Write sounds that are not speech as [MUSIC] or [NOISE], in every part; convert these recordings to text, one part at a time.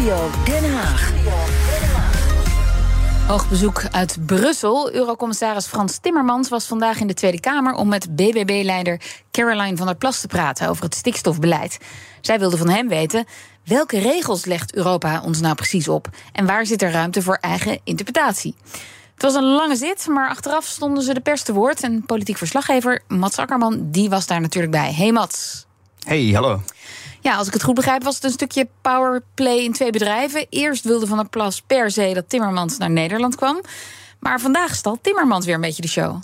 Studio Den Haag. Hoog bezoek uit Brussel. Eurocommissaris Frans Timmermans was vandaag in de Tweede Kamer om met BBB-leider Caroline van der Plas te praten over het stikstofbeleid. Zij wilde van hem weten welke regels legt Europa ons nou precies op en waar zit er ruimte voor eigen interpretatie. Het was een lange zit, maar achteraf stonden ze de pers te woord en politiek verslaggever Mats Akkerman die was daar natuurlijk bij. Hey Mats. Hey, hallo. Ja, als ik het goed begrijp, was het een stukje powerplay in twee bedrijven. Eerst wilde Van der Plas per se dat Timmermans naar Nederland kwam. Maar vandaag stalt Timmermans weer een beetje de show.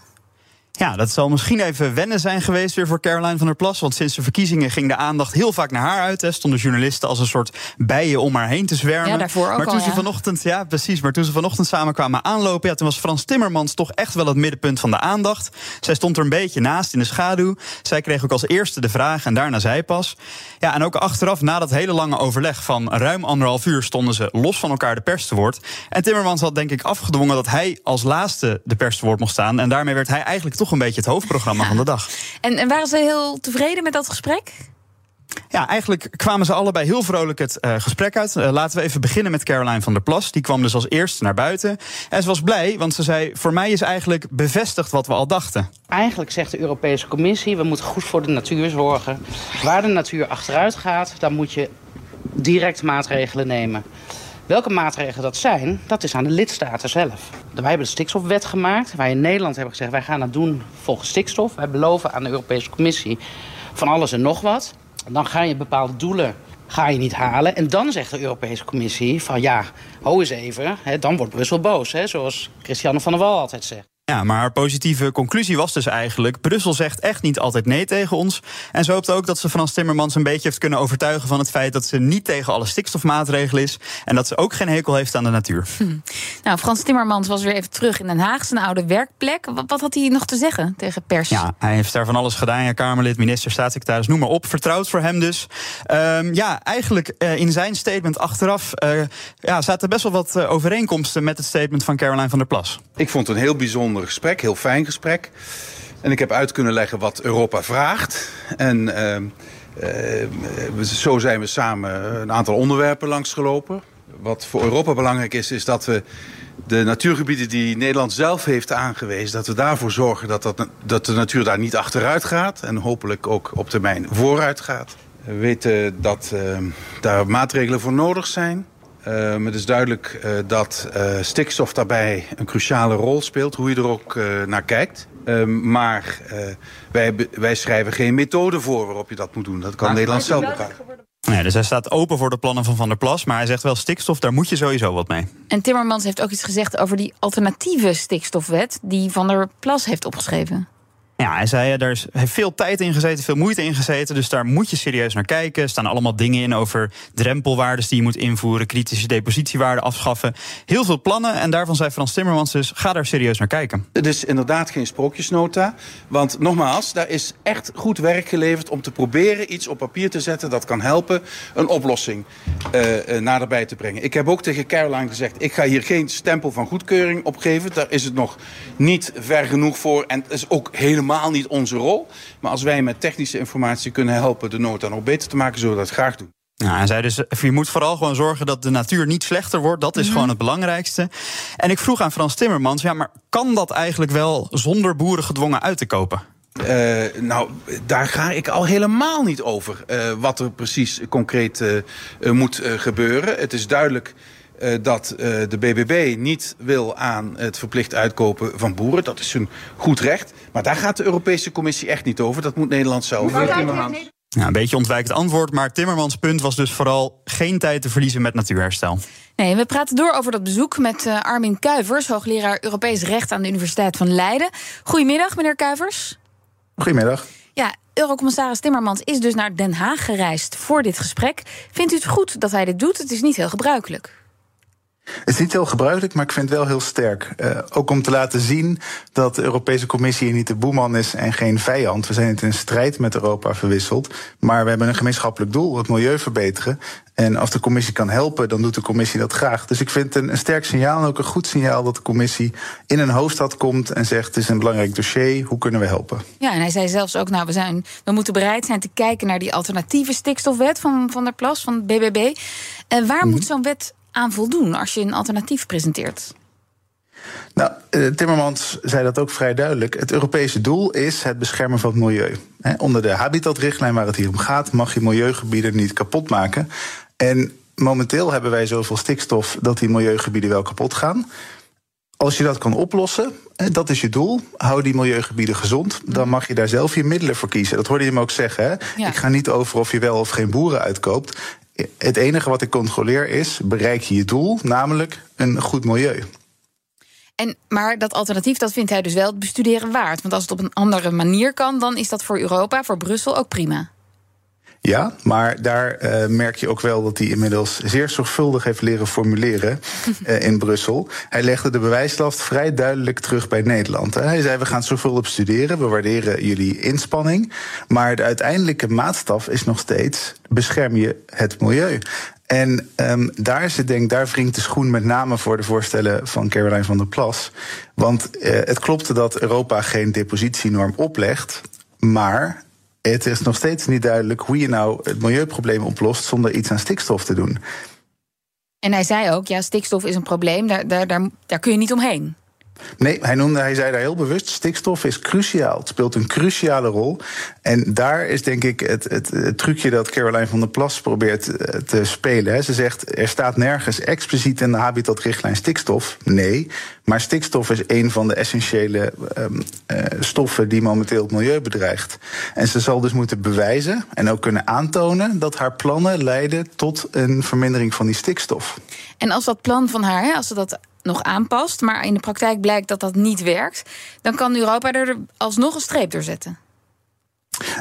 Ja, dat zal misschien even wennen zijn geweest weer voor Caroline van der Plas. Want sinds de verkiezingen ging de aandacht heel vaak naar haar uit. Hè. Stonden journalisten als een soort bijen om haar heen te zwermen. Ja, daarvoor ook maar toen al, ze ja. vanochtend, ja, precies. Maar toen ze vanochtend samen kwamen aanlopen, ja, toen was Frans Timmermans toch echt wel het middenpunt van de aandacht. Zij stond er een beetje naast in de schaduw. Zij kreeg ook als eerste de vraag en daarna zij pas. Ja, en ook achteraf, na dat hele lange overleg van ruim anderhalf uur, stonden ze los van elkaar de pers te woord. En Timmermans had denk ik afgedwongen dat hij als laatste de pers te woord mocht staan. En daarmee werd hij eigenlijk toch een beetje het hoofdprogramma van de dag. En, en waren ze heel tevreden met dat gesprek? Ja, eigenlijk kwamen ze allebei heel vrolijk het eh, gesprek uit. Eh, laten we even beginnen met Caroline van der Plas. Die kwam dus als eerste naar buiten. En ze was blij, want ze zei: Voor mij is eigenlijk bevestigd wat we al dachten. Eigenlijk zegt de Europese Commissie, we moeten goed voor de natuur zorgen. Waar de natuur achteruit gaat, dan moet je direct maatregelen nemen. Welke maatregelen dat zijn, dat is aan de lidstaten zelf. Wij hebben de stikstofwet gemaakt. Wij in Nederland hebben gezegd, wij gaan het doen volgens stikstof. Wij beloven aan de Europese Commissie van alles en nog wat. Dan ga je bepaalde doelen ga je niet halen. En dan zegt de Europese Commissie van ja, ho eens even. Hè, dan wordt Brussel boos, hè, zoals Christiane van der Wal altijd zegt. Ja, maar haar positieve conclusie was dus eigenlijk: Brussel zegt echt niet altijd nee tegen ons. En ze hoopt ook dat ze Frans Timmermans een beetje heeft kunnen overtuigen van het feit dat ze niet tegen alle stikstofmaatregelen is. En dat ze ook geen hekel heeft aan de natuur. Nou, Frans Timmermans was weer even terug in Den Haag, zijn oude werkplek. Wat, wat had hij nog te zeggen tegen pers? Ja, hij heeft daar van alles gedaan. Ja, Kamerlid, minister, staatssecretaris, noem maar op. Vertrouwd voor hem dus. Ehm, ja, eigenlijk eh, in zijn statement achteraf eh, ja, zaten best wel wat eh, overeenkomsten met het statement van Caroline van der Plas. Ik vond het een heel bijzonder gesprek, heel fijn gesprek. En ik heb uit kunnen leggen wat Europa vraagt. En ehm, eh, zo zijn we samen een aantal onderwerpen langsgelopen. Wat voor Europa belangrijk is, is dat we de natuurgebieden die Nederland zelf heeft aangewezen... dat we daarvoor zorgen dat, dat, dat de natuur daar niet achteruit gaat... en hopelijk ook op termijn vooruit gaat. We weten dat ehm, daar maatregelen voor nodig zijn... Uh, het is duidelijk uh, dat stikstof daarbij een cruciale rol speelt, hoe je er ook naar kijkt. maar wij, wij, schrijven geen methode voor waarop je dat moet doen. Dat kan Nederland zelf bepalen. Ja, dus hij staat open voor de plannen van Van der Plas, maar hij zegt wel stikstof, daar moet je sowieso wat mee. En Timmermans heeft ook iets gezegd over die alternatieve stikstofwet die Van der Plas heeft opgeschreven. Ja, hij zei, er is, heeft veel tijd in gezeten, veel moeite in gezeten. Dus daar moet je serieus naar kijken. Er staan allemaal dingen in over drempelwaardes die je moet invoeren, kritische depositiewaarden afschaffen. Heel veel plannen. En daarvan zei Frans Timmermans dus: ga daar serieus naar kijken. Het is inderdaad geen sprookjesnota. Want nogmaals, daar is echt goed werk geleverd om te proberen iets op papier te zetten dat kan helpen een oplossing uh, naderbij te brengen. Ik heb ook tegen Caroline gezegd: ik ga hier geen stempel van goedkeuring op geven. Daar is het nog niet ver genoeg voor. En het is ook helemaal helemaal niet onze rol. Maar als wij met technische informatie kunnen helpen de nota nog beter te maken, zullen we dat graag doen. Ja, en zei dus, je moet vooral gewoon zorgen dat de natuur niet slechter wordt. Dat is mm -hmm. gewoon het belangrijkste. En ik vroeg aan Frans Timmermans, ja, maar kan dat eigenlijk wel zonder boeren gedwongen uit te kopen? Uh, nou, daar ga ik al helemaal niet over. Uh, wat er precies concreet uh, moet gebeuren. Het is duidelijk uh, dat uh, de BBB niet wil aan het verplicht uitkopen van boeren. Dat is hun goed recht. Maar daar gaat de Europese Commissie echt niet over. Dat moet Nederland zelf. Ja, een beetje ontwijkend antwoord, maar Timmermans punt was dus vooral geen tijd te verliezen met natuurherstel. Nee, we praten door over dat bezoek met uh, Armin Kuivers, hoogleraar Europees Recht aan de Universiteit van Leiden. Goedemiddag, meneer Kuivers. Goedemiddag. Ja, Eurocommissaris Timmermans is dus naar Den Haag gereisd voor dit gesprek. Vindt u het goed dat hij dit doet? Het is niet heel gebruikelijk. Het is niet heel gebruikelijk, maar ik vind het wel heel sterk. Uh, ook om te laten zien dat de Europese Commissie niet de boeman is en geen vijand. We zijn het in strijd met Europa verwisseld. Maar we hebben een gemeenschappelijk doel, het milieu verbeteren. En als de commissie kan helpen, dan doet de commissie dat graag. Dus ik vind het een, een sterk signaal en ook een goed signaal dat de commissie in een hoofdstad komt en zegt: Het is een belangrijk dossier, hoe kunnen we helpen? Ja, en hij zei zelfs ook: Nou, we, zijn, we moeten bereid zijn te kijken naar die alternatieve stikstofwet van Van der Plas, van het BBB. En waar mhm. moet zo'n wet aan voldoen als je een alternatief presenteert? Nou, eh, Timmermans zei dat ook vrij duidelijk. Het Europese doel is het beschermen van het milieu. Onder de habitatrichtlijn waar het hier om gaat, mag je milieugebieden niet kapot maken. En momenteel hebben wij zoveel stikstof dat die milieugebieden wel kapot gaan. Als je dat kan oplossen, dat is je doel. Hou die milieugebieden gezond. Dan mag je daar zelf je middelen voor kiezen. Dat hoorde je hem ook zeggen. Hè? Ik ga niet over of je wel of geen boeren uitkoopt. Het enige wat ik controleer is: bereik je je doel, namelijk een goed milieu. En, maar dat alternatief, dat vindt hij dus wel het bestuderen waard. Want als het op een andere manier kan, dan is dat voor Europa, voor Brussel ook prima. Ja, maar daar uh, merk je ook wel dat hij inmiddels zeer zorgvuldig heeft leren formuleren uh, [LAUGHS] in Brussel. Hij legde de bewijslast vrij duidelijk terug bij Nederland. Hè. Hij zei: We gaan zorgvuldig bestuderen, we waarderen jullie inspanning. Maar de uiteindelijke maatstaf is nog steeds: bescherm je het milieu. En um, daar zit, denk daar wringt de schoen met name voor de voorstellen van Caroline van der Plas. Want uh, het klopte dat Europa geen depositienorm oplegt. Maar het is nog steeds niet duidelijk hoe je nou het milieuprobleem oplost zonder iets aan stikstof te doen. En hij zei ook, ja, stikstof is een probleem, daar, daar, daar, daar kun je niet omheen. Nee, hij, noemde, hij zei daar heel bewust: stikstof is cruciaal. Het speelt een cruciale rol. En daar is denk ik het, het, trucje dat Caroline van der Plas probeert eh, te spelen. Ze zegt: er staat nergens expliciet in de habitatrichtlijn stikstof. Nee, maar stikstof is een van de essentiële um, uh, stoffen die momenteel het milieu bedreigt. En ze zal dus moeten bewijzen en ook kunnen aantonen dat haar plannen leiden tot een vermindering van die stikstof. En als dat plan van haar, als ze dat nog aanpast, maar in de praktijk blijkt dat dat niet werkt, dan kan Europa er alsnog een streep door zetten.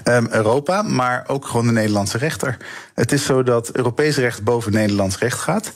Um, Europa, maar ook gewoon de Nederlandse rechter. Het is zo dat Europees recht boven Nederlands recht gaat.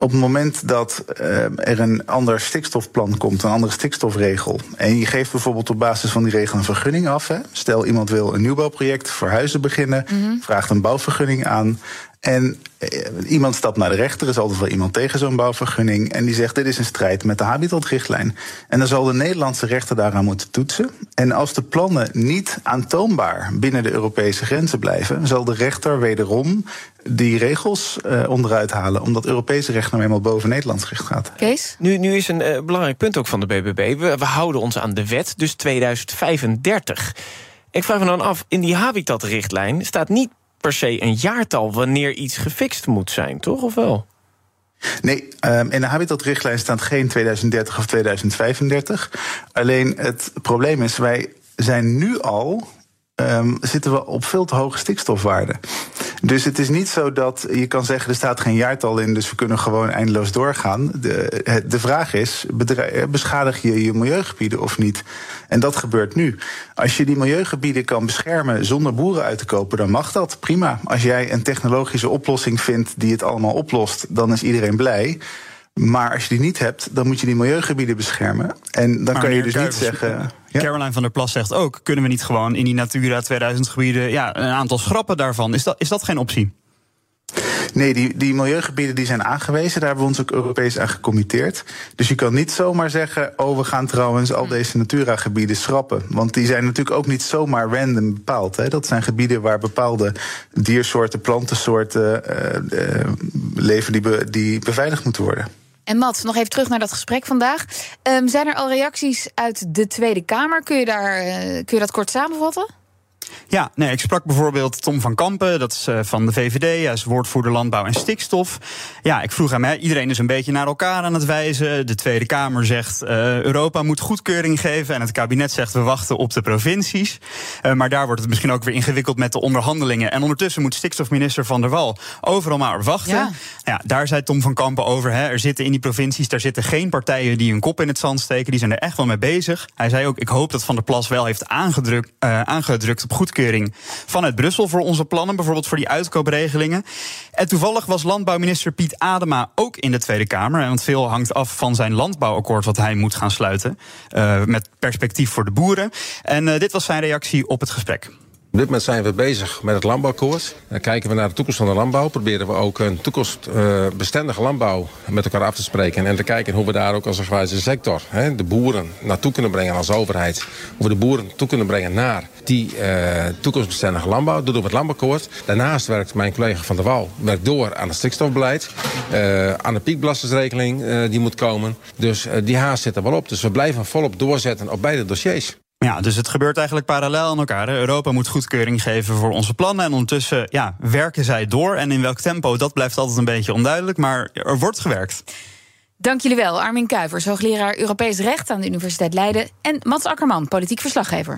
Op het moment dat uh, er een ander stikstofplan komt, een andere stikstofregel. en je geeft bijvoorbeeld op basis van die regel een vergunning af. Hè. Stel iemand wil een nieuwbouwproject voor huizen beginnen, mm -hmm. vraagt een bouwvergunning aan. En eh, iemand stapt naar de rechter, er is altijd wel iemand tegen zo'n bouwvergunning. En die zegt: Dit is een strijd met de habitatrichtlijn. En dan zal de Nederlandse rechter daaraan moeten toetsen. En als de plannen niet aantoonbaar binnen de Europese grenzen blijven, zal de rechter wederom die regels uh, onderuit halen. Omdat Europese recht nou eenmaal boven Nederlands recht gaat. Kees? Nu, nu is een uh, belangrijk punt ook van de BBB. We, we houden ons aan de wet, dus 2035. Ik vraag me dan af, in die habitatrichtlijn staat niet per se een jaartal wanneer iets gefixt moet zijn, toch? Of wel? Nee, um, in de habitatrichtlijn staat geen 2030 of 2035. Alleen het probleem is, wij zijn nu al um, zitten we op veel te hoge stikstofwaarden. Dus het is niet zo dat je kan zeggen er staat geen jaartal in, dus we kunnen gewoon eindeloos doorgaan. De, de vraag is: beschadig je je milieugebieden of niet? En dat gebeurt nu. Als je die milieugebieden kan beschermen zonder boeren uit te kopen, dan mag dat prima. Als jij een technologische oplossing vindt die het allemaal oplost, dan is iedereen blij. Maar als je die niet hebt, dan moet je die milieugebieden beschermen. En dan kan je dus niet zeggen. Ja? Caroline van der Plas zegt ook: kunnen we niet gewoon in die Natura 2000 gebieden ja, een aantal schrappen daarvan? Is dat, is dat geen optie? Nee, die, die milieugebieden die zijn aangewezen. Daar hebben we ons ook Europees aan gecommitteerd. Dus je kan niet zomaar zeggen: oh, we gaan trouwens al deze Natura-gebieden schrappen. Want die zijn natuurlijk ook niet zomaar random bepaald. Hè. Dat zijn gebieden waar bepaalde diersoorten, plantensoorten uh, uh, leven die, be, die beveiligd moeten worden. En Mats, nog even terug naar dat gesprek vandaag. Um, zijn er al reacties uit de Tweede Kamer? Kun je, daar, uh, kun je dat kort samenvatten? Ja, nee, ik sprak bijvoorbeeld Tom van Kampen, dat is uh, van de VVD, hij is woordvoerder landbouw en stikstof. Ja, ik vroeg hem, hè, iedereen is een beetje naar elkaar aan het wijzen. De Tweede Kamer zegt uh, Europa moet goedkeuring geven en het kabinet zegt we wachten op de provincies. Uh, maar daar wordt het misschien ook weer ingewikkeld met de onderhandelingen. En ondertussen moet stikstofminister Van der Wal overal maar wachten. Ja. ja daar zei Tom van Kampen over, hè, er zitten in die provincies, daar zitten geen partijen die hun kop in het zand steken, die zijn er echt wel mee bezig. Hij zei ook, ik hoop dat Van der Plas wel heeft aangedrukt, aangedrukt op goedkeuring vanuit Brussel voor onze plannen, bijvoorbeeld voor die uitkoopregelingen. En toevallig was landbouwminister Piet Adema ook in de Tweede Kamer. Want veel hangt af van zijn landbouwakkoord wat hij moet gaan sluiten. Uh, met perspectief voor de boeren. En uh, dit was zijn reactie op het gesprek. Op dit moment zijn we bezig met het landbouwakkoord. Dan kijken we naar de toekomst van de landbouw. Proberen we ook een toekomstbestendige landbouw met elkaar af te spreken. En te kijken hoe we daar ook als een sector hè, de boeren naartoe kunnen brengen als overheid. Hoe we de boeren toe kunnen brengen naar die uh, toekomstbestendige landbouw. Dat doen we het landbouwakkoord. Daarnaast werkt mijn collega Van der Wal door aan het stikstofbeleid. Uh, aan de piekbelastingregeling uh, die moet komen. Dus die haast zit er wel op. Dus we blijven volop doorzetten op beide dossiers. Ja, dus het gebeurt eigenlijk parallel aan elkaar. Europa moet goedkeuring geven voor onze plannen. En ondertussen ja, werken zij door. En in welk tempo, dat blijft altijd een beetje onduidelijk. Maar er wordt gewerkt. Dank jullie wel, Armin Kuivers, hoogleraar Europees Recht aan de Universiteit Leiden. En Mats Akkerman, politiek verslaggever.